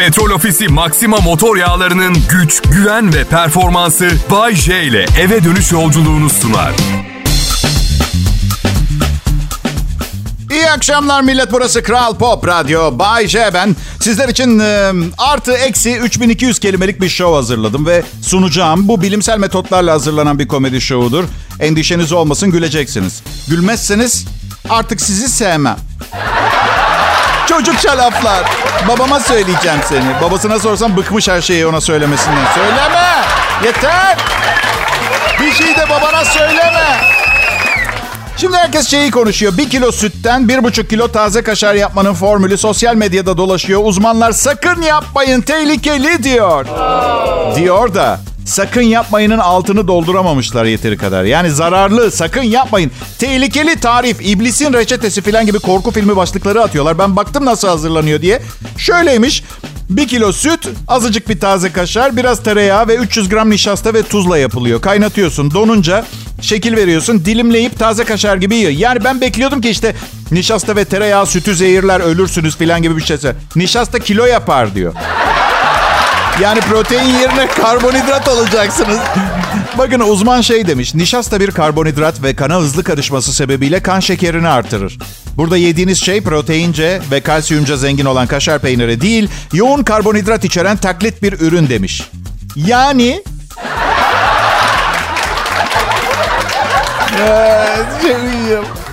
Petrol Ofisi Maxima motor yağlarının güç, güven ve performansı Bay J ile eve dönüş yolculuğunu sunar. İyi akşamlar millet burası Kral Pop Radyo. Bay J ben. Sizler için e, artı eksi 3200 kelimelik bir show hazırladım ve sunacağım. Bu bilimsel metotlarla hazırlanan bir komedi şovudur. Endişeniz olmasın güleceksiniz. Gülmezseniz artık sizi sevmem. Çocukça laflar. Babama söyleyeceğim seni. Babasına sorsam bıkmış her şeyi ona söylemesinden. Söyleme. Yeter. Bir şey de babana söyleme. Şimdi herkes şeyi konuşuyor. Bir kilo sütten bir buçuk kilo taze kaşar yapmanın formülü sosyal medyada dolaşıyor. Uzmanlar sakın yapmayın tehlikeli diyor. Diyor da sakın yapmayının altını dolduramamışlar yeteri kadar. Yani zararlı sakın yapmayın. Tehlikeli tarif, iblisin reçetesi falan gibi korku filmi başlıkları atıyorlar. Ben baktım nasıl hazırlanıyor diye. Şöyleymiş. Bir kilo süt, azıcık bir taze kaşar, biraz tereyağı ve 300 gram nişasta ve tuzla yapılıyor. Kaynatıyorsun, donunca şekil veriyorsun, dilimleyip taze kaşar gibi yiyor. Yani ben bekliyordum ki işte nişasta ve tereyağı sütü zehirler, ölürsünüz falan gibi bir şeyse. Nişasta kilo yapar diyor. Yani protein yerine karbonhidrat alacaksınız. Bakın uzman şey demiş. Nişasta bir karbonhidrat ve kana hızlı karışması sebebiyle kan şekerini artırır. Burada yediğiniz şey proteince ve kalsiyumca zengin olan kaşar peyniri değil, yoğun karbonhidrat içeren taklit bir ürün demiş. Yani... Ee,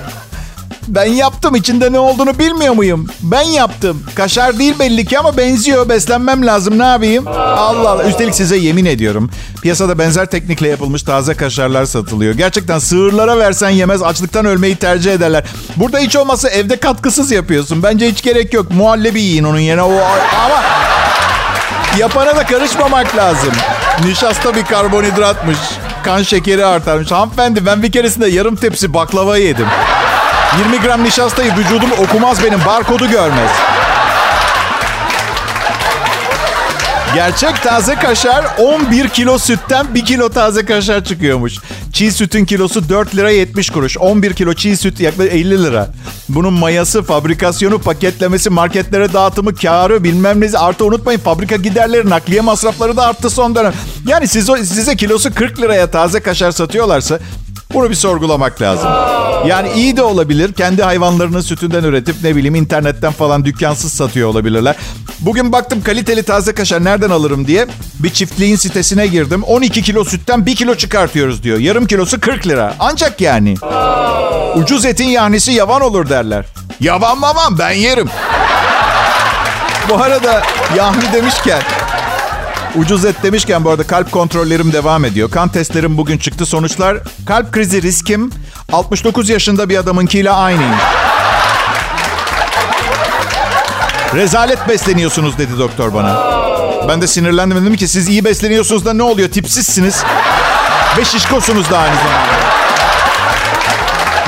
ben yaptım. İçinde ne olduğunu bilmiyor muyum? Ben yaptım. Kaşar değil belli ki ama benziyor. Beslenmem lazım. Ne yapayım? Allah Allah. Üstelik size yemin ediyorum. Piyasada benzer teknikle yapılmış taze kaşarlar satılıyor. Gerçekten sığırlara versen yemez. Açlıktan ölmeyi tercih ederler. Burada hiç olmazsa evde katkısız yapıyorsun. Bence hiç gerek yok. Muhallebi yiyin onun yerine. O, ama yapana da karışmamak lazım. Nişasta bir karbonhidratmış. Kan şekeri artarmış. Hanımefendi ben bir keresinde yarım tepsi baklava yedim. 20 gram nişastayı vücudum okumaz benim. Barkodu görmez. Gerçek taze kaşar 11 kilo sütten 1 kilo taze kaşar çıkıyormuş. Çiğ sütün kilosu 4 lira 70 kuruş. 11 kilo çiğ süt yaklaşık 50 lira. Bunun mayası, fabrikasyonu, paketlemesi, marketlere dağıtımı, karı bilmem ne. Artı unutmayın fabrika giderleri, nakliye masrafları da arttı son dönem. Yani siz, size kilosu 40 liraya taze kaşar satıyorlarsa bunu bir sorgulamak lazım. Yani iyi de olabilir. Kendi hayvanlarının sütünden üretip ne bileyim internetten falan dükkansız satıyor olabilirler. Bugün baktım kaliteli taze kaşar nereden alırım diye bir çiftliğin sitesine girdim. 12 kilo sütten 1 kilo çıkartıyoruz diyor. Yarım kilosu 40 lira. Ancak yani. Ucuz etin yahnisi yavan olur derler. Yavan maman ben yerim. Bu arada yahni demişken Ucuz et demişken bu arada kalp kontrollerim devam ediyor. Kan testlerim bugün çıktı. Sonuçlar kalp krizi riskim 69 yaşında bir adamınkiyle aynıymış. Rezalet besleniyorsunuz dedi doktor bana. Ben de sinirlendim dedim ki siz iyi besleniyorsunuz da ne oluyor tipsizsiniz. Ve şişkosunuz da aynı zamanda.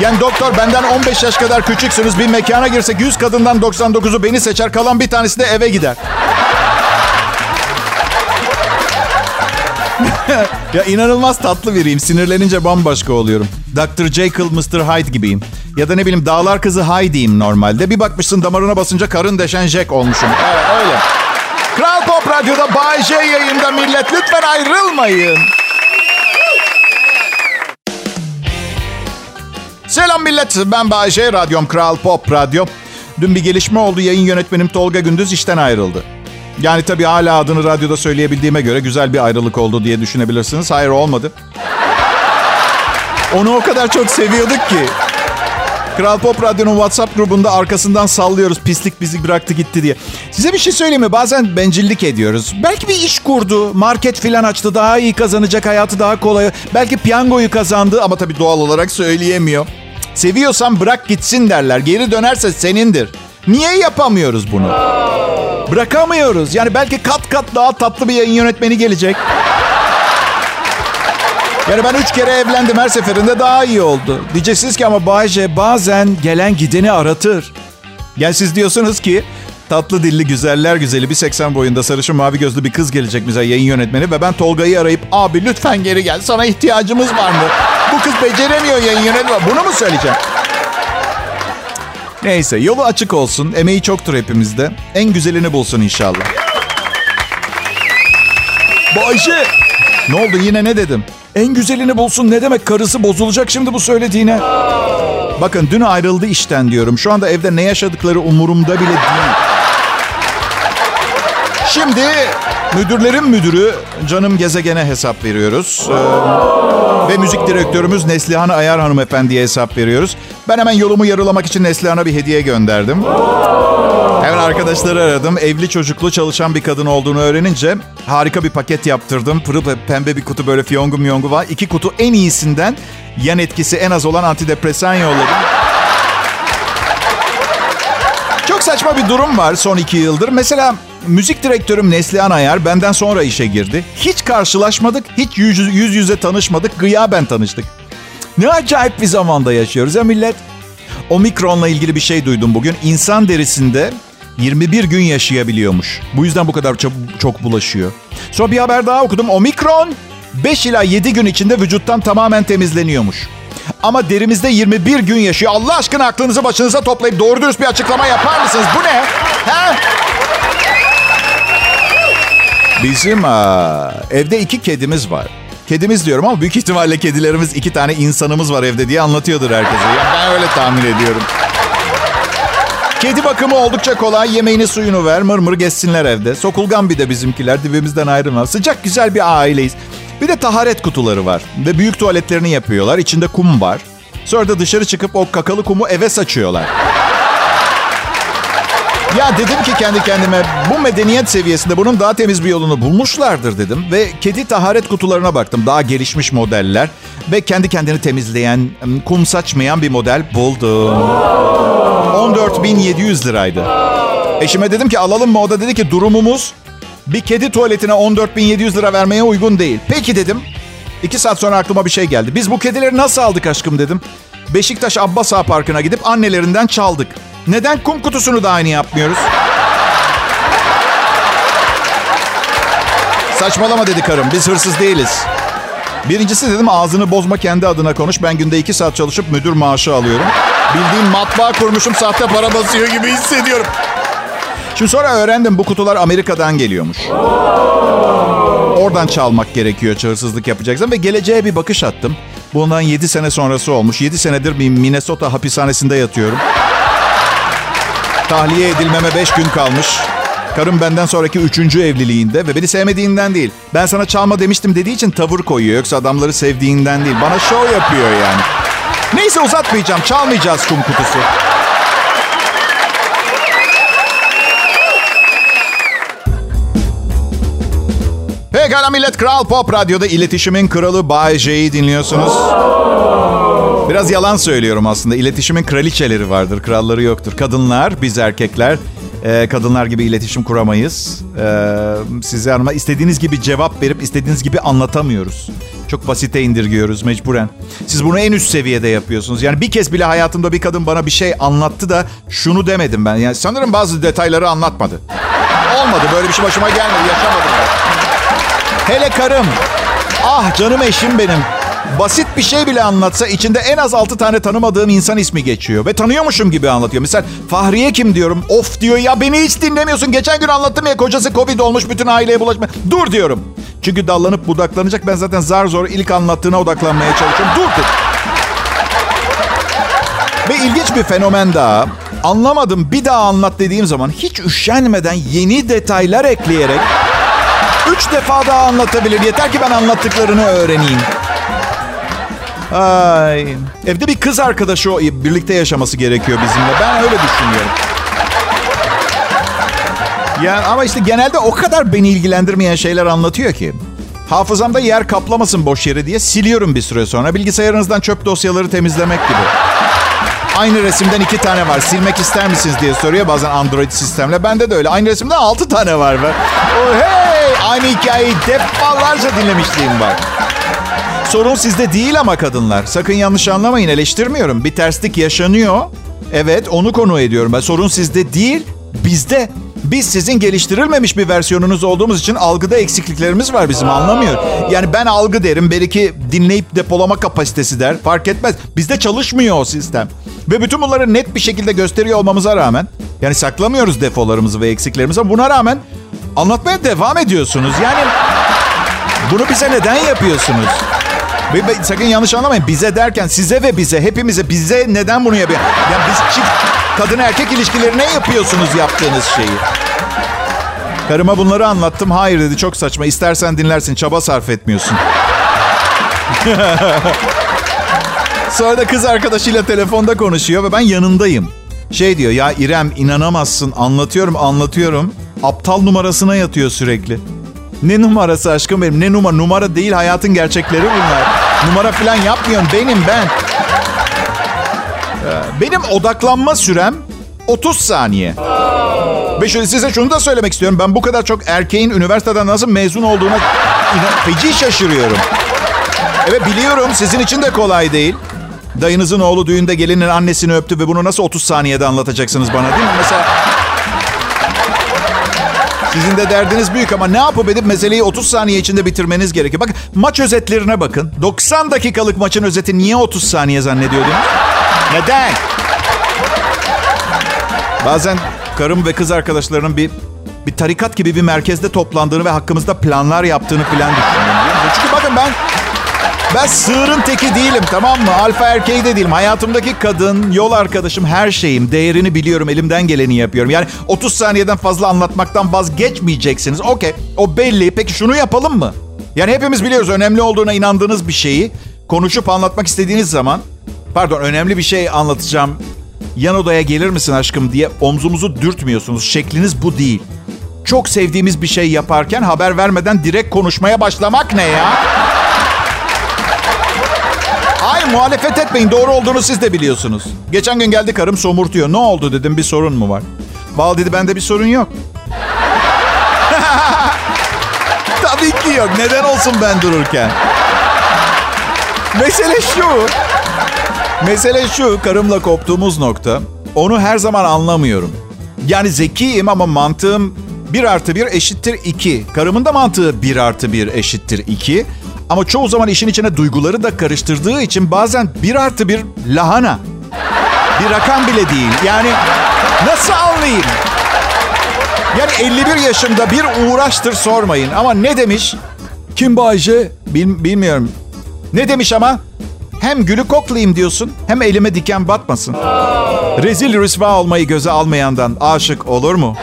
Yani doktor benden 15 yaş kadar küçüksünüz. Bir mekana girsek 100 kadından 99'u beni seçer. Kalan bir tanesi de eve gider. ya inanılmaz tatlı biriyim. Sinirlenince bambaşka oluyorum. Dr. Jekyll, Mr. Hyde gibiyim. Ya da ne bileyim dağlar kızı Heidi'yim normalde. Bir bakmışsın damarına basınca karın deşen Jack olmuşum. Evet öyle. Kral Pop Radyo'da Bay J yayında millet. Lütfen ayrılmayın. Selam millet. Ben Bay J. Radyom Kral Pop Radyo. Dün bir gelişme oldu. Yayın yönetmenim Tolga Gündüz işten ayrıldı. Yani tabii hala adını radyoda söyleyebildiğime göre güzel bir ayrılık oldu diye düşünebilirsiniz. Hayır olmadı. Onu o kadar çok seviyorduk ki. Kral Pop Radyo'nun WhatsApp grubunda arkasından sallıyoruz. Pislik bizi bıraktı gitti diye. Size bir şey söyleyeyim mi? Bazen bencillik ediyoruz. Belki bir iş kurdu. Market filan açtı. Daha iyi kazanacak. Hayatı daha kolay. Belki piyangoyu kazandı ama tabii doğal olarak söyleyemiyor. Seviyorsan bırak gitsin derler. Geri dönerse senindir. Niye yapamıyoruz bunu? Bırakamıyoruz. Yani belki kat kat daha tatlı bir yayın yönetmeni gelecek. Yani ben üç kere evlendim her seferinde daha iyi oldu. Diyeceksiniz ki ama Bayce bazen gelen gideni aratır. Yani siz diyorsunuz ki tatlı dilli güzeller güzeli bir 80 boyunda sarışın mavi gözlü bir kız gelecek bize yayın yönetmeni ve ben Tolga'yı arayıp abi lütfen geri gel sana ihtiyacımız var mı? Bu kız beceremiyor yayın yönetmeni. Bunu mu söyleyeceğim? Neyse yolu açık olsun. Emeği çoktur hepimizde. En güzelini bulsun inşallah. Bayşe. Ne oldu yine ne dedim? En güzelini bulsun ne demek karısı bozulacak şimdi bu söylediğine. Bakın dün ayrıldı işten diyorum. Şu anda evde ne yaşadıkları umurumda bile değil. Şimdi müdürlerin müdürü canım gezegene hesap veriyoruz. Ee, ve müzik direktörümüz Neslihan Ayar hanımefendiye hesap veriyoruz. Ben hemen yolumu yarılamak için Neslihan'a bir hediye gönderdim. Hemen arkadaşları aradım. Evli çocuklu çalışan bir kadın olduğunu öğrenince harika bir paket yaptırdım. Pırıl pembe bir kutu böyle fiyongu miyongu var. İki kutu en iyisinden yan etkisi en az olan antidepresan yolladım. Çok saçma bir durum var son iki yıldır. Mesela müzik direktörüm Neslihan Ayar benden sonra işe girdi. Hiç karşılaşmadık, hiç yüz, yüz yüze tanışmadık, gıyaben tanıştık. Ne acayip bir zamanda yaşıyoruz ya millet. Omikron'la ilgili bir şey duydum bugün. İnsan derisinde 21 gün yaşayabiliyormuş. Bu yüzden bu kadar çok, çok bulaşıyor. Sonra bir haber daha okudum. Omikron 5 ila 7 gün içinde vücuttan tamamen temizleniyormuş. Ama derimizde 21 gün yaşıyor. Allah aşkına aklınızı başınıza toplayıp doğru dürüst bir açıklama yapar mısınız? Bu ne? Ha? Bizim aa, evde iki kedimiz var. Kedimiz diyorum ama büyük ihtimalle kedilerimiz iki tane insanımız var evde diye anlatıyordur herkese. Ya ben öyle tahmin ediyorum. Kedi bakımı oldukça kolay. Yemeğini suyunu ver. Mır mır geçsinler evde. Sokulgan bir de bizimkiler. Dibimizden ayrılmaz. Sıcak güzel bir aileyiz. Bir de taharet kutuları var. Ve büyük tuvaletlerini yapıyorlar. İçinde kum var. Sonra da dışarı çıkıp o kakalı kumu eve saçıyorlar. Ya dedim ki kendi kendime bu medeniyet seviyesinde bunun daha temiz bir yolunu bulmuşlardır dedim. Ve kedi taharet kutularına baktım. Daha gelişmiş modeller. Ve kendi kendini temizleyen, kum saçmayan bir model buldum. 14.700 liraydı. Eşime dedim ki alalım mı? O da dedi ki durumumuz bir kedi tuvaletine 14.700 lira vermeye uygun değil. Peki dedim. İki saat sonra aklıma bir şey geldi. Biz bu kedileri nasıl aldık aşkım dedim. Beşiktaş Abbas Ağa Parkı'na gidip annelerinden çaldık. Neden kum kutusunu da aynı yapmıyoruz? Saçmalama dedi karım. Biz hırsız değiliz. Birincisi dedim ağzını bozma kendi adına konuş. Ben günde iki saat çalışıp müdür maaşı alıyorum. Bildiğim matbaa kurmuşum sahte para basıyor gibi hissediyorum. Şimdi sonra öğrendim bu kutular Amerika'dan geliyormuş. Oradan çalmak gerekiyor hırsızlık yapacaksan ve geleceğe bir bakış attım. Bundan 7 sene sonrası olmuş. 7 senedir bir Minnesota hapishanesinde yatıyorum. Tahliye edilmeme 5 gün kalmış. Karım benden sonraki üçüncü evliliğinde ve beni sevmediğinden değil. Ben sana çalma demiştim dediği için tavır koyuyor. Yoksa adamları sevdiğinden değil. Bana şov yapıyor yani. Neyse uzatmayacağım. Çalmayacağız kum kutusu. Pekala millet Kral Pop Radyo'da iletişimin kralı Bay J'yi dinliyorsunuz. Biraz yalan söylüyorum aslında. İletişimin kraliçeleri vardır, kralları yoktur. Kadınlar, biz erkekler e, kadınlar gibi iletişim kuramayız. E, size hanıma istediğiniz gibi cevap verip istediğiniz gibi anlatamıyoruz. Çok basite indirgiyoruz mecburen. Siz bunu en üst seviyede yapıyorsunuz. Yani bir kez bile hayatımda bir kadın bana bir şey anlattı da şunu demedim ben. Yani sanırım bazı detayları anlatmadı. Olmadı böyle bir şey başıma gelmedi yaşamadım ben. Hele karım. Ah canım eşim benim. Basit bir şey bile anlatsa içinde en az 6 tane tanımadığım insan ismi geçiyor. Ve tanıyormuşum gibi anlatıyor. Mesela Fahriye kim diyorum. Of diyor ya beni hiç dinlemiyorsun. Geçen gün anlattım ya kocası Covid olmuş bütün aileye bulaşma. Dur diyorum. Çünkü dallanıp budaklanacak. Ben zaten zar zor ilk anlattığına odaklanmaya çalışıyorum. Dur dedim. Ve ilginç bir fenomen daha. Anlamadım bir daha anlat dediğim zaman hiç üşenmeden yeni detaylar ekleyerek üç defa daha anlatabilir. Yeter ki ben anlattıklarını öğreneyim. Ay. Evde bir kız arkadaşı o birlikte yaşaması gerekiyor bizimle. Ben öyle düşünüyorum. Yani ama işte genelde o kadar beni ilgilendirmeyen şeyler anlatıyor ki. Hafızamda yer kaplamasın boş yeri diye siliyorum bir süre sonra. Bilgisayarınızdan çöp dosyaları temizlemek gibi. Aynı resimden iki tane var. Silmek ister misiniz diye soruyor bazen Android sistemle. Bende de öyle. Aynı resimden altı tane var. Ve, oh, hey! Aynı hikayeyi defalarca dinlemişliğim var. Sorun sizde değil ama kadınlar. Sakın yanlış anlamayın eleştirmiyorum. Bir terslik yaşanıyor. Evet onu konu ediyorum. Ben sorun sizde değil bizde. Biz sizin geliştirilmemiş bir versiyonunuz olduğumuz için algıda eksikliklerimiz var bizim anlamıyor. Yani ben algı derim, belki dinleyip depolama kapasitesi der. Fark etmez. Bizde çalışmıyor o sistem. Ve bütün bunları net bir şekilde gösteriyor olmamıza rağmen yani saklamıyoruz defolarımızı ve eksiklerimizi ama buna rağmen anlatmaya devam ediyorsunuz. Yani Bunu bize neden yapıyorsunuz? Sakın yanlış anlamayın. Bize derken size ve bize, hepimize, bize neden bunu yapıyor? Yani biz çift kadın erkek ilişkilerine yapıyorsunuz yaptığınız şeyi. Karıma bunları anlattım. Hayır dedi çok saçma. İstersen dinlersin. Çaba sarf etmiyorsun. Sonra da kız arkadaşıyla telefonda konuşuyor ve ben yanındayım. Şey diyor ya İrem inanamazsın anlatıyorum anlatıyorum. Aptal numarasına yatıyor sürekli. Ne numarası aşkım benim? Ne numara? Numara değil hayatın gerçekleri bunlar. Numara falan yapmıyorum. Benim ben. Ee, benim odaklanma sürem 30 saniye. Ve şöyle size şunu da söylemek istiyorum. Ben bu kadar çok erkeğin üniversiteden nasıl mezun olduğuna feci şaşırıyorum. Evet biliyorum sizin için de kolay değil. Dayınızın oğlu düğünde gelinin annesini öptü ve bunu nasıl 30 saniyede anlatacaksınız bana değil mi? Mesela sizin de derdiniz büyük ama ne yapıp edip meseleyi 30 saniye içinde bitirmeniz gerekiyor. Bak maç özetlerine bakın. 90 dakikalık maçın özeti niye 30 saniye zannediyordunuz? Neden? Bazen karım ve kız arkadaşlarının bir bir tarikat gibi bir merkezde toplandığını ve hakkımızda planlar yaptığını falan düşünüyorum. Çünkü bakın ben ben sığırın teki değilim tamam mı? Alfa erkeği de değilim. Hayatımdaki kadın, yol arkadaşım, her şeyim. Değerini biliyorum, elimden geleni yapıyorum. Yani 30 saniyeden fazla anlatmaktan vazgeçmeyeceksiniz. Okey, o belli. Peki şunu yapalım mı? Yani hepimiz biliyoruz önemli olduğuna inandığınız bir şeyi konuşup anlatmak istediğiniz zaman... Pardon, önemli bir şey anlatacağım. Yan odaya gelir misin aşkım diye omzumuzu dürtmüyorsunuz. Şekliniz bu değil. Çok sevdiğimiz bir şey yaparken haber vermeden direkt konuşmaya başlamak ne ya? Hayır muhalefet etmeyin. Doğru olduğunu siz de biliyorsunuz. Geçen gün geldi karım somurtuyor. Ne oldu dedim bir sorun mu var? Bal dedi bende bir sorun yok. Tabii ki yok. Neden olsun ben dururken? Mesele şu. Mesele şu. Karımla koptuğumuz nokta. Onu her zaman anlamıyorum. Yani zekiyim ama mantığım 1 artı 1 eşittir 2. Karımın da mantığı 1 artı 1 eşittir 2. Ama çoğu zaman işin içine duyguları da karıştırdığı için bazen 1 artı 1 lahana. Bir rakam bile değil. Yani nasıl anlayayım? Yani 51 yaşımda bir uğraştır sormayın. Ama ne demiş? Kim Bayce? Bil, bilmiyorum. Ne demiş ama? Hem gülü koklayayım diyorsun hem elime diken batmasın. Rezil rüsva olmayı göze almayandan aşık olur mu?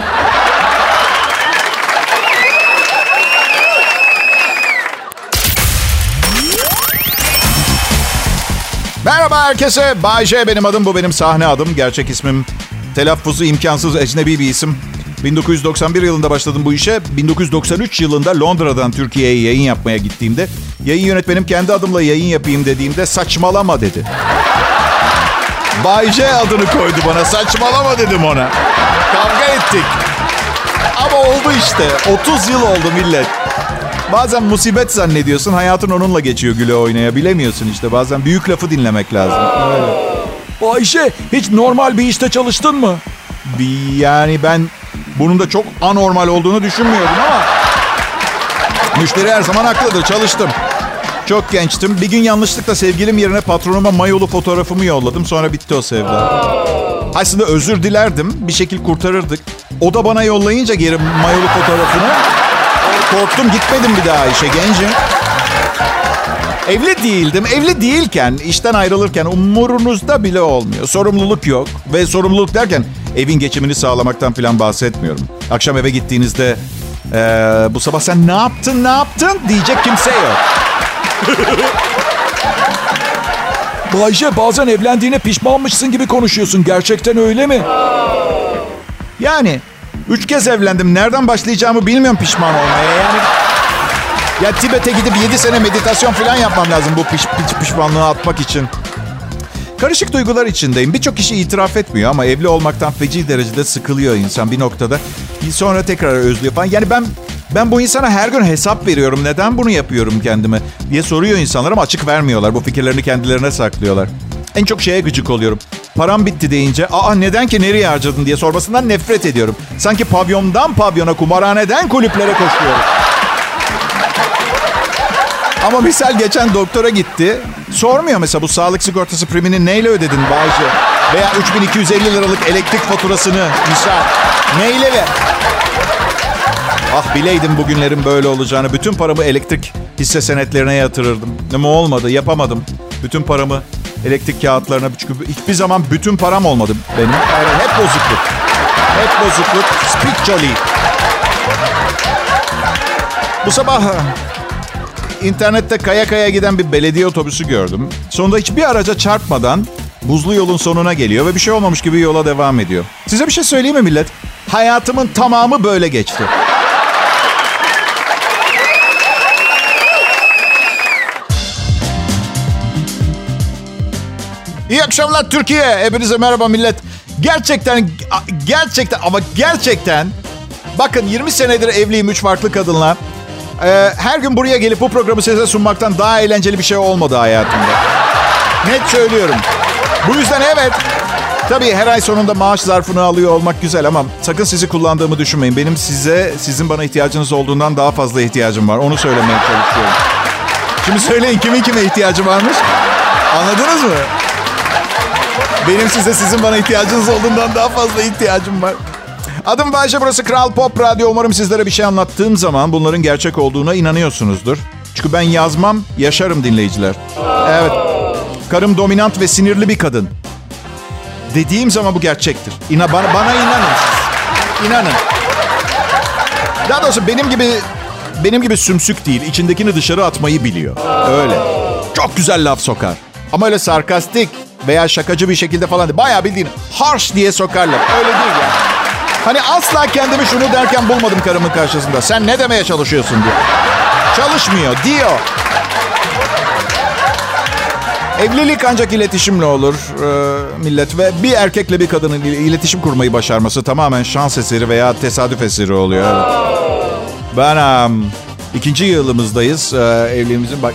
Merhaba herkese. Bay J benim adım. Bu benim sahne adım. Gerçek ismim telaffuzu imkansız ecnebi bir isim. 1991 yılında başladım bu işe. 1993 yılında Londra'dan Türkiye'ye yayın yapmaya gittiğimde yayın yönetmenim kendi adımla yayın yapayım dediğimde saçmalama dedi. Bay J adını koydu bana. Saçmalama dedim ona. Kavga ettik. Ama oldu işte. 30 yıl oldu millet. Bazen musibet zannediyorsun. Hayatın onunla geçiyor güle oynaya. Bilemiyorsun işte. Bazen büyük lafı dinlemek lazım. Öyle. Ayşe hiç normal bir işte çalıştın mı? Bir, yani ben bunun da çok anormal olduğunu düşünmüyordum ama... Müşteri her zaman haklıdır. Çalıştım. Çok gençtim. Bir gün yanlışlıkla sevgilim yerine patronuma mayolu fotoğrafımı yolladım. Sonra bitti o sevda. Aslında özür dilerdim. Bir şekil kurtarırdık. O da bana yollayınca geri mayolu fotoğrafını korktum gitmedim bir daha işe gencim. Evli değildim. Evli değilken, işten ayrılırken umurunuzda bile olmuyor. Sorumluluk yok. Ve sorumluluk derken evin geçimini sağlamaktan falan bahsetmiyorum. Akşam eve gittiğinizde ee, bu sabah sen ne yaptın ne yaptın diyecek kimse yok. Bayce bazen evlendiğine pişmanmışsın gibi konuşuyorsun. Gerçekten öyle mi? Yani üç kez evlendim. Nereden başlayacağımı bilmiyorum pişman olmaya. Yani ya Tibet'e gidip 7 sene meditasyon falan yapmam lazım bu piş, piş, pişmanlığı atmak için. Karışık duygular içindeyim. Birçok kişi itiraf etmiyor ama evli olmaktan feci derecede sıkılıyor insan bir noktada. Sonra tekrar özlüyor falan. Yani ben ben bu insana her gün hesap veriyorum. Neden bunu yapıyorum kendime diye soruyor insanlar ama açık vermiyorlar. Bu fikirlerini kendilerine saklıyorlar. En çok şeye gıcık oluyorum. Param bitti deyince aa neden ki nereye harcadın diye sormasından nefret ediyorum. Sanki pavyondan pavyona, kumarhaneden kulüplere koşuyorum. Ama misal geçen doktora gitti. Sormuyor mesela bu sağlık sigortası primini neyle ödedin Bayce? Veya 3250 liralık elektrik faturasını misal neyle ver? Ah bileydim bugünlerin böyle olacağını. Bütün paramı elektrik hisse senetlerine yatırırdım. Ama olmadı, yapamadım. Bütün paramı elektrik kağıtlarına. Çünkü hiçbir zaman bütün param olmadı benim. Yani hep bozukluk. Hep bozukluk. Speak jolly. Bu sabah internette kaya kaya giden bir belediye otobüsü gördüm. Sonunda hiçbir araca çarpmadan buzlu yolun sonuna geliyor ve bir şey olmamış gibi yola devam ediyor. Size bir şey söyleyeyim mi millet? Hayatımın tamamı böyle geçti. İyi akşamlar Türkiye. Hepinize merhaba millet. Gerçekten, gerçekten ama gerçekten bakın 20 senedir evliyim 3 farklı kadınla. Ee, her gün buraya gelip bu programı size sunmaktan daha eğlenceli bir şey olmadı hayatımda. Net söylüyorum. Bu yüzden evet. Tabii her ay sonunda maaş zarfını alıyor olmak güzel ama sakın sizi kullandığımı düşünmeyin. Benim size, sizin bana ihtiyacınız olduğundan daha fazla ihtiyacım var. Onu söylemeye çalışıyorum. Şimdi söyleyin kimin kime ihtiyacı varmış? Anladınız mı? Benim size sizin bana ihtiyacınız olduğundan daha fazla ihtiyacım var. Adım Bayşe, burası Kral Pop Radyo. Umarım sizlere bir şey anlattığım zaman bunların gerçek olduğuna inanıyorsunuzdur. Çünkü ben yazmam, yaşarım dinleyiciler. Evet, karım dominant ve sinirli bir kadın. Dediğim zaman bu gerçektir. İna, bana, bana inanın. İnanın. Daha doğrusu benim gibi benim gibi sümsük değil, içindekini dışarı atmayı biliyor. Öyle. Çok güzel laf sokar. Ama öyle sarkastik veya şakacı bir şekilde falan değil. Bayağı bildiğin harsh diye sokarlar. Öyle değil yani. Hani asla kendimi şunu derken bulmadım karımın karşısında. Sen ne demeye çalışıyorsun diye. Çalışmıyor diyor. Evlilik ancak iletişimle olur e, millet ve bir erkekle bir kadının iletişim kurmayı başarması tamamen şans eseri veya tesadüf eseri oluyor. Ben um, ikinci yılımızdayız e, evliliğimizin bak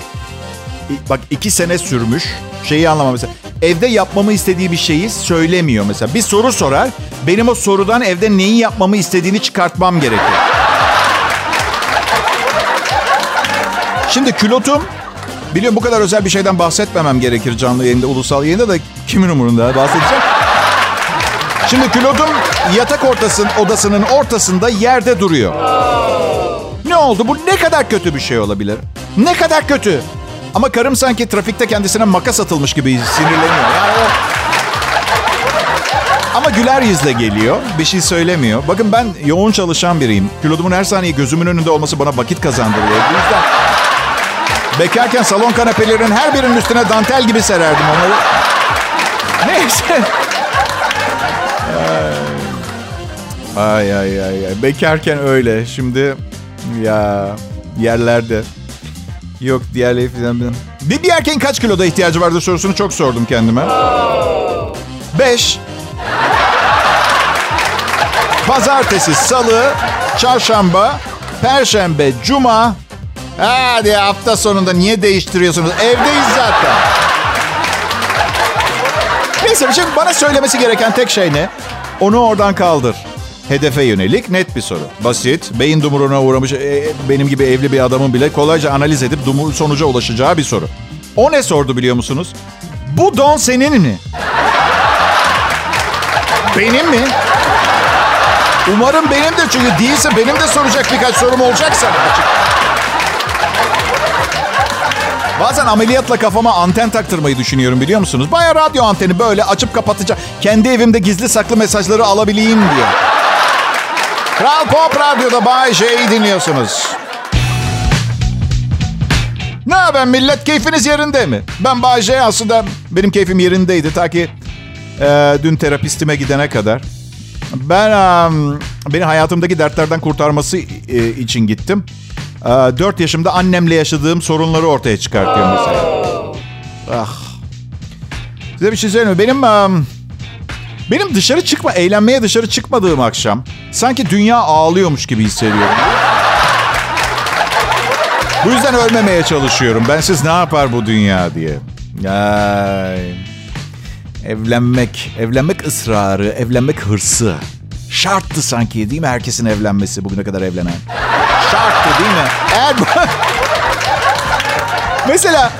bak iki sene sürmüş şeyi anlamam mesela. Evde yapmamı istediği bir şeyi söylemiyor mesela. Bir soru sorar. Benim o sorudan evde neyi yapmamı istediğini çıkartmam gerekiyor. Şimdi külotum Biliyorum bu kadar özel bir şeyden bahsetmemem gerekir canlı yayında, ulusal yayında da kimin umurunda bahsedeceğim. Şimdi külotum yatak ortasının odasının ortasında yerde duruyor. Ne oldu? Bu ne kadar kötü bir şey olabilir? Ne kadar kötü? Ama karım sanki trafikte kendisine makas atılmış gibi sinirleniyor. Yani o... Ama güler yüzle geliyor. Bir şey söylemiyor. Bakın ben yoğun çalışan biriyim. Kilodumun her saniye gözümün önünde olması bana vakit kazandırıyor. Bu yüzden bekarken salon kanepelerinin her birinin üstüne dantel gibi sererdim onları. Neyse. Ay ay ay ay. Bekarken öyle. Şimdi ya yerlerde. Yok diğerleri falan bilmem. Bir, bir erkeğin kaç kiloda ihtiyacı vardır sorusunu çok sordum kendime. Beş. Pazartesi, salı, çarşamba, perşembe, cuma. Hadi hafta sonunda niye değiştiriyorsunuz? Evdeyiz zaten. Neyse şimdi bana söylemesi gereken tek şey ne? Onu oradan kaldır. Hedefe yönelik net bir soru. Basit, beyin dumuruna uğramış e, benim gibi evli bir adamın bile kolayca analiz edip dumur sonuca ulaşacağı bir soru. O ne sordu biliyor musunuz? Bu don senin mi? benim mi? Umarım benim de çünkü değilse benim de soracak birkaç sorum olacak sana. Bazen ameliyatla kafama anten taktırmayı düşünüyorum biliyor musunuz? Baya radyo anteni böyle açıp kapatacağım. Kendi evimde gizli saklı mesajları alabileyim diye. Kral Pop Radyo'da Bay J'yi dinliyorsunuz. Ne haber millet? Keyfiniz yerinde mi? Ben Bay J aslında benim keyfim yerindeydi ta ki e, dün terapistime gidene kadar. Ben um, beni hayatımdaki dertlerden kurtarması e, için gittim. E, 4 yaşımda annemle yaşadığım sorunları ortaya çıkartıyor mesela. Ah. Size bir şey söyleyeyim mi? Benim um, benim dışarı çıkma, eğlenmeye dışarı çıkmadığım akşam sanki dünya ağlıyormuş gibi hissediyorum. Bu yüzden ölmemeye çalışıyorum. Ben siz ne yapar bu dünya diye. Ay. Evlenmek, evlenmek ısrarı, evlenmek hırsı. Şarttı sanki değil mi herkesin evlenmesi bugüne kadar evlenen? Şarttı değil mi? Eğer Mesela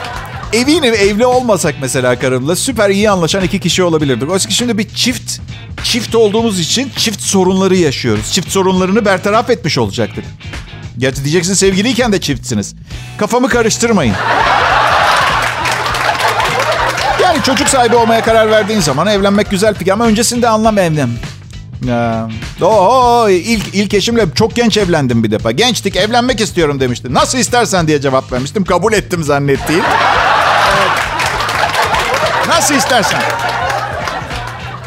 eminim evli olmasak mesela karımla süper iyi anlaşan iki kişi olabilirdik. Oysa ki şimdi bir çift çift olduğumuz için çift sorunları yaşıyoruz. Çift sorunlarını bertaraf etmiş olacaktık. Gerçi diyeceksin sevgiliyken de çiftsiniz. Kafamı karıştırmayın. Yani çocuk sahibi olmaya karar verdiğin zaman evlenmek güzel fikir ama öncesinde anlam evlen. Oo, ilk, ilk eşimle çok genç evlendim bir defa. Gençtik evlenmek istiyorum demişti. Nasıl istersen diye cevap vermiştim. Kabul ettim zannettiğim. Nasıl istersen.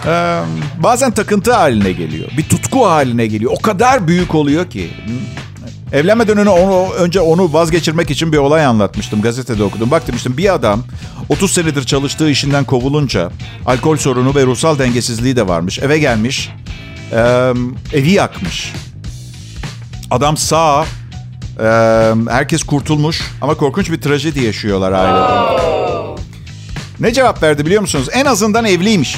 Ee, bazen takıntı haline geliyor. Bir tutku haline geliyor. O kadar büyük oluyor ki. Evlenmeden önce onu, önce onu vazgeçirmek için bir olay anlatmıştım. Gazetede okudum. Bak demiştim bir adam 30 senedir çalıştığı işinden kovulunca alkol sorunu ve ruhsal dengesizliği de varmış. Eve gelmiş. E, evi yakmış. Adam sağ. E, herkes kurtulmuş. Ama korkunç bir trajedi yaşıyorlar ailede. Ne cevap verdi biliyor musunuz? En azından evliymiş.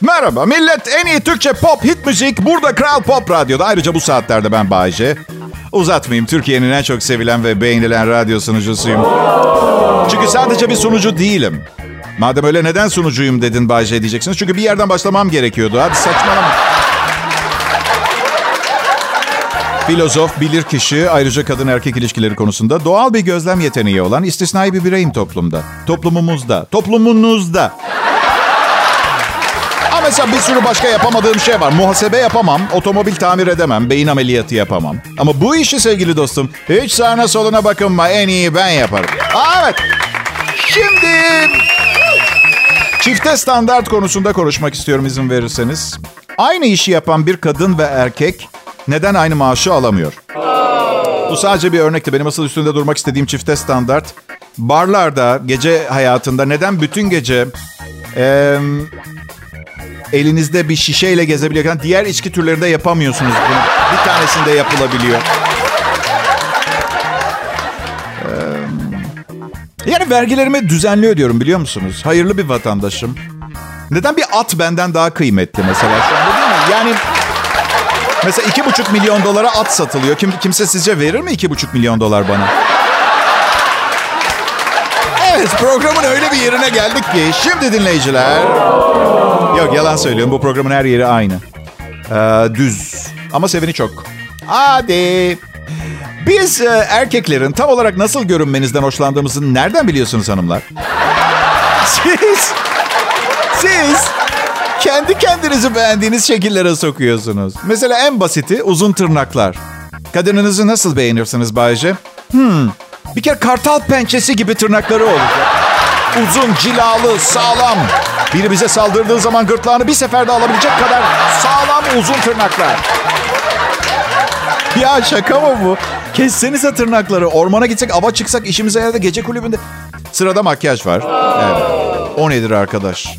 Merhaba millet en iyi Türkçe pop hit müzik burada Kral Pop Radyo'da. Ayrıca bu saatlerde ben Bayece. Uzatmayayım Türkiye'nin en çok sevilen ve beğenilen radyo sunucusuyum. Çünkü sadece bir sunucu değilim. Madem öyle neden sunucuyum dedin Bayece diyeceksiniz. Çünkü bir yerden başlamam gerekiyordu. Hadi saçmalama. Filozof, bilir kişi, ayrıca kadın erkek ilişkileri konusunda doğal bir gözlem yeteneği olan istisnai bir bireyim toplumda. Toplumumuzda, toplumunuzda. Ama mesela bir sürü başka yapamadığım şey var. Muhasebe yapamam, otomobil tamir edemem, beyin ameliyatı yapamam. Ama bu işi sevgili dostum, hiç sağına soluna bakınma, en iyi ben yaparım. Evet. Şimdi çifte standart konusunda konuşmak istiyorum izin verirseniz. Aynı işi yapan bir kadın ve erkek neden aynı maaşı alamıyor? Bu sadece bir örnekti. Benim asıl üstünde durmak istediğim çifte standart. Barlarda, gece hayatında neden bütün gece e, elinizde bir şişeyle gezebiliyorken diğer içki türlerinde yapamıyorsunuz bunu. Bir tanesinde yapılabiliyor. Yani vergilerimi düzenli ödüyorum biliyor musunuz? Hayırlı bir vatandaşım. Neden bir at benden daha kıymetli mesela şu anda değil mi? Yani mesela iki buçuk milyon dolara at satılıyor. Kim, kimse sizce verir mi iki buçuk milyon dolar bana? Evet programın öyle bir yerine geldik ki şimdi dinleyiciler... Yok yalan söylüyorum bu programın her yeri aynı. Ee, düz ama seveni çok. Hadi. Biz e, erkeklerin tam olarak nasıl görünmenizden hoşlandığımızı nereden biliyorsunuz hanımlar? Siz, siz kendi kendinizi beğendiğiniz şekillere sokuyorsunuz. Mesela en basiti uzun tırnaklar. Kadınınızı nasıl beğenirsiniz Bayce? Hmm, bir kere kartal pençesi gibi tırnakları olacak. Uzun, cilalı, sağlam. Biri bize saldırdığı zaman gırtlağını bir seferde alabilecek kadar sağlam uzun tırnaklar. Ya şaka mı bu? Kessenize tırnakları. Ormana gitsek, ava çıksak, işimize yaradı gece kulübünde. Sırada makyaj var. Evet. O nedir arkadaş?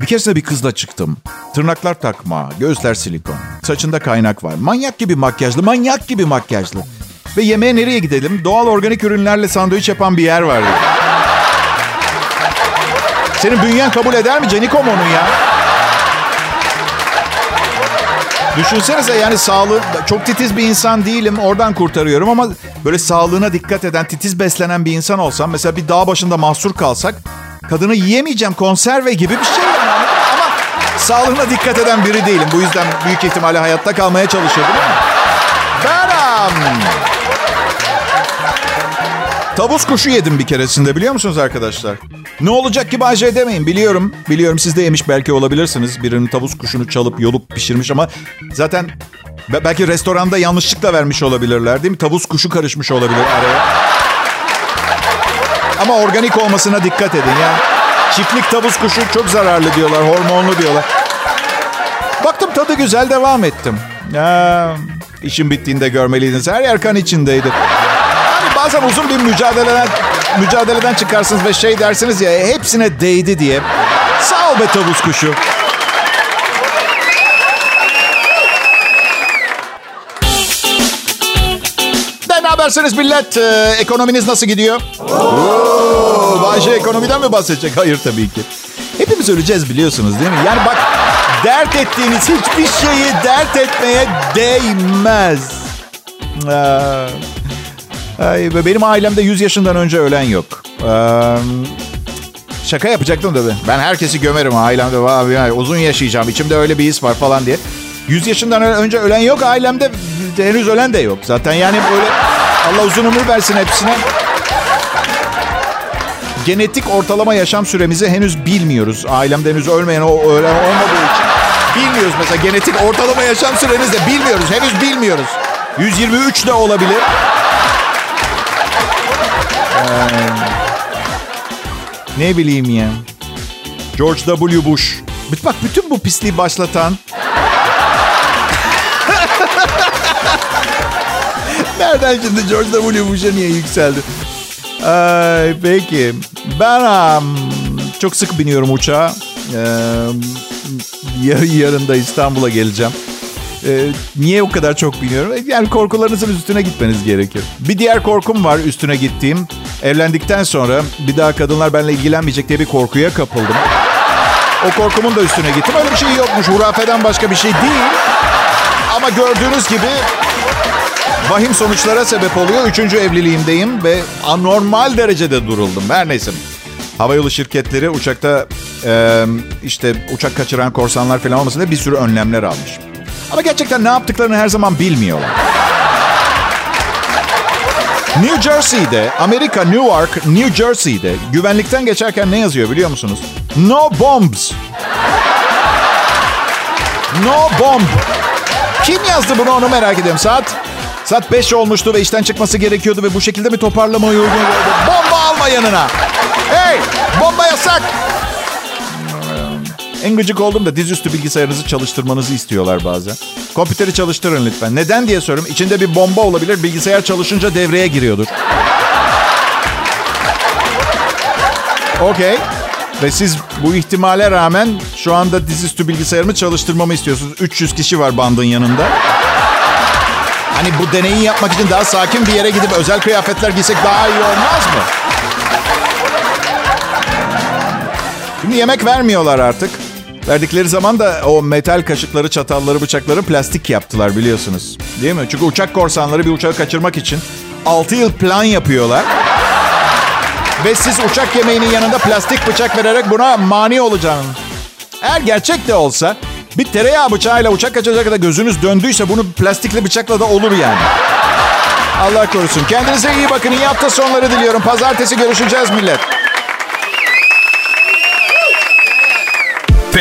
Bir keresinde bir kızla çıktım. Tırnaklar takma, gözler silikon. Saçında kaynak var. Manyak gibi makyajlı, manyak gibi makyajlı. Ve yemeğe nereye gidelim? Doğal organik ürünlerle sandviç yapan bir yer vardı. Senin bünyen kabul eder mi Canikom onu ya? Düşünsenize yani sağlığı çok titiz bir insan değilim oradan kurtarıyorum ama böyle sağlığına dikkat eden titiz beslenen bir insan olsam mesela bir dağ başında mahsur kalsak kadını yiyemeyeceğim konserve gibi bir şey yani ama sağlığına dikkat eden biri değilim. Bu yüzden büyük ihtimalle hayatta kalmaya çalışıyordum ama. Beram. Tavus kuşu yedim bir keresinde biliyor musunuz arkadaşlar? Ne olacak ki Bayce demeyin. Biliyorum, biliyorum siz de yemiş belki olabilirsiniz. Birinin tavus kuşunu çalıp yolup pişirmiş ama zaten belki restoranda yanlışlıkla vermiş olabilirler değil mi? Tavus kuşu karışmış olabilir araya. Ama organik olmasına dikkat edin ya. Çiftlik tavus kuşu çok zararlı diyorlar, hormonlu diyorlar. Baktım tadı güzel devam ettim. Ya, işin bittiğinde görmeliydiniz. Her yer kan içindeydi. Bazen uzun bir mücadeleden mücadeleden çıkarsınız ve şey dersiniz ya hepsine değdi diye. Sağ ol be tavus kuşu. Ne habersiniz millet? Ee, ekonominiz nasıl gidiyor? Oo, ekonomiden mi bahsedecek? Hayır tabii ki. Hepimiz öleceğiz biliyorsunuz değil mi? Yani bak dert ettiğiniz hiçbir şeyi dert etmeye değmez. Ay, benim ailemde 100 yaşından önce ölen yok. şaka yapacaktım tabii. Ben herkesi gömerim ailemde. Abi, uzun yaşayacağım. İçimde öyle bir his var falan diye. 100 yaşından önce ölen yok. Ailemde henüz ölen de yok. Zaten yani böyle Allah uzun ömür versin hepsine. Genetik ortalama yaşam süremizi henüz bilmiyoruz. Ailemde henüz ölmeyen o ölen olmadığı için. Bilmiyoruz mesela genetik ortalama yaşam süremizi de bilmiyoruz. Henüz bilmiyoruz. 123 de olabilir. Ee, ne bileyim ya. George W. Bush. Bak bütün bu pisliği başlatan Nereden şimdi George W. Bush'a niye yükseldi? Ay, peki. Ben um, çok sık biniyorum uçağa. Ee, yarın da İstanbul'a geleceğim. Ee, niye o kadar çok biniyorum? Yani korkularınızın üstüne gitmeniz gerekir. Bir diğer korkum var üstüne gittiğim. Evlendikten sonra bir daha kadınlar benimle ilgilenmeyecek diye bir korkuya kapıldım. O korkumun da üstüne gittim. Öyle bir şey yokmuş. Hurafeden başka bir şey değil. Ama gördüğünüz gibi vahim sonuçlara sebep oluyor. Üçüncü evliliğimdeyim ve anormal derecede duruldum. Her neyse. Havayolu şirketleri uçakta e, işte uçak kaçıran korsanlar falan olmasın diye bir sürü önlemler almış. Ama gerçekten ne yaptıklarını her zaman bilmiyorlar. New Jersey'de, Amerika, Newark, New Jersey'de güvenlikten geçerken ne yazıyor biliyor musunuz? No bombs. No bomb. Kim yazdı bunu onu merak ediyorum. Saat saat 5 olmuştu ve işten çıkması gerekiyordu ve bu şekilde mi toparlamayı uygun Bomba alma yanına. Hey! Bomba yasak! En gıcık oldum da dizüstü bilgisayarınızı çalıştırmanızı istiyorlar bazen. Kompüteri çalıştırın lütfen. Neden diye soruyorum. İçinde bir bomba olabilir. Bilgisayar çalışınca devreye giriyordur. Okey. Ve siz bu ihtimale rağmen şu anda dizüstü bilgisayarımı çalıştırmamı istiyorsunuz. 300 kişi var bandın yanında. Hani bu deneyi yapmak için daha sakin bir yere gidip özel kıyafetler giysek daha iyi olmaz mı? Şimdi yemek vermiyorlar artık. Verdikleri zaman da o metal kaşıkları, çatalları, bıçakları plastik yaptılar biliyorsunuz. Değil mi? Çünkü uçak korsanları bir uçağı kaçırmak için 6 yıl plan yapıyorlar. Ve siz uçak yemeğinin yanında plastik bıçak vererek buna mani olacaksınız. Eğer gerçek de olsa bir tereyağı bıçağıyla uçak kaçacak kadar gözünüz döndüyse bunu plastikli bıçakla da olur yani. Allah korusun. Kendinize iyi bakın. İyi hafta sonları diliyorum. Pazartesi görüşeceğiz millet.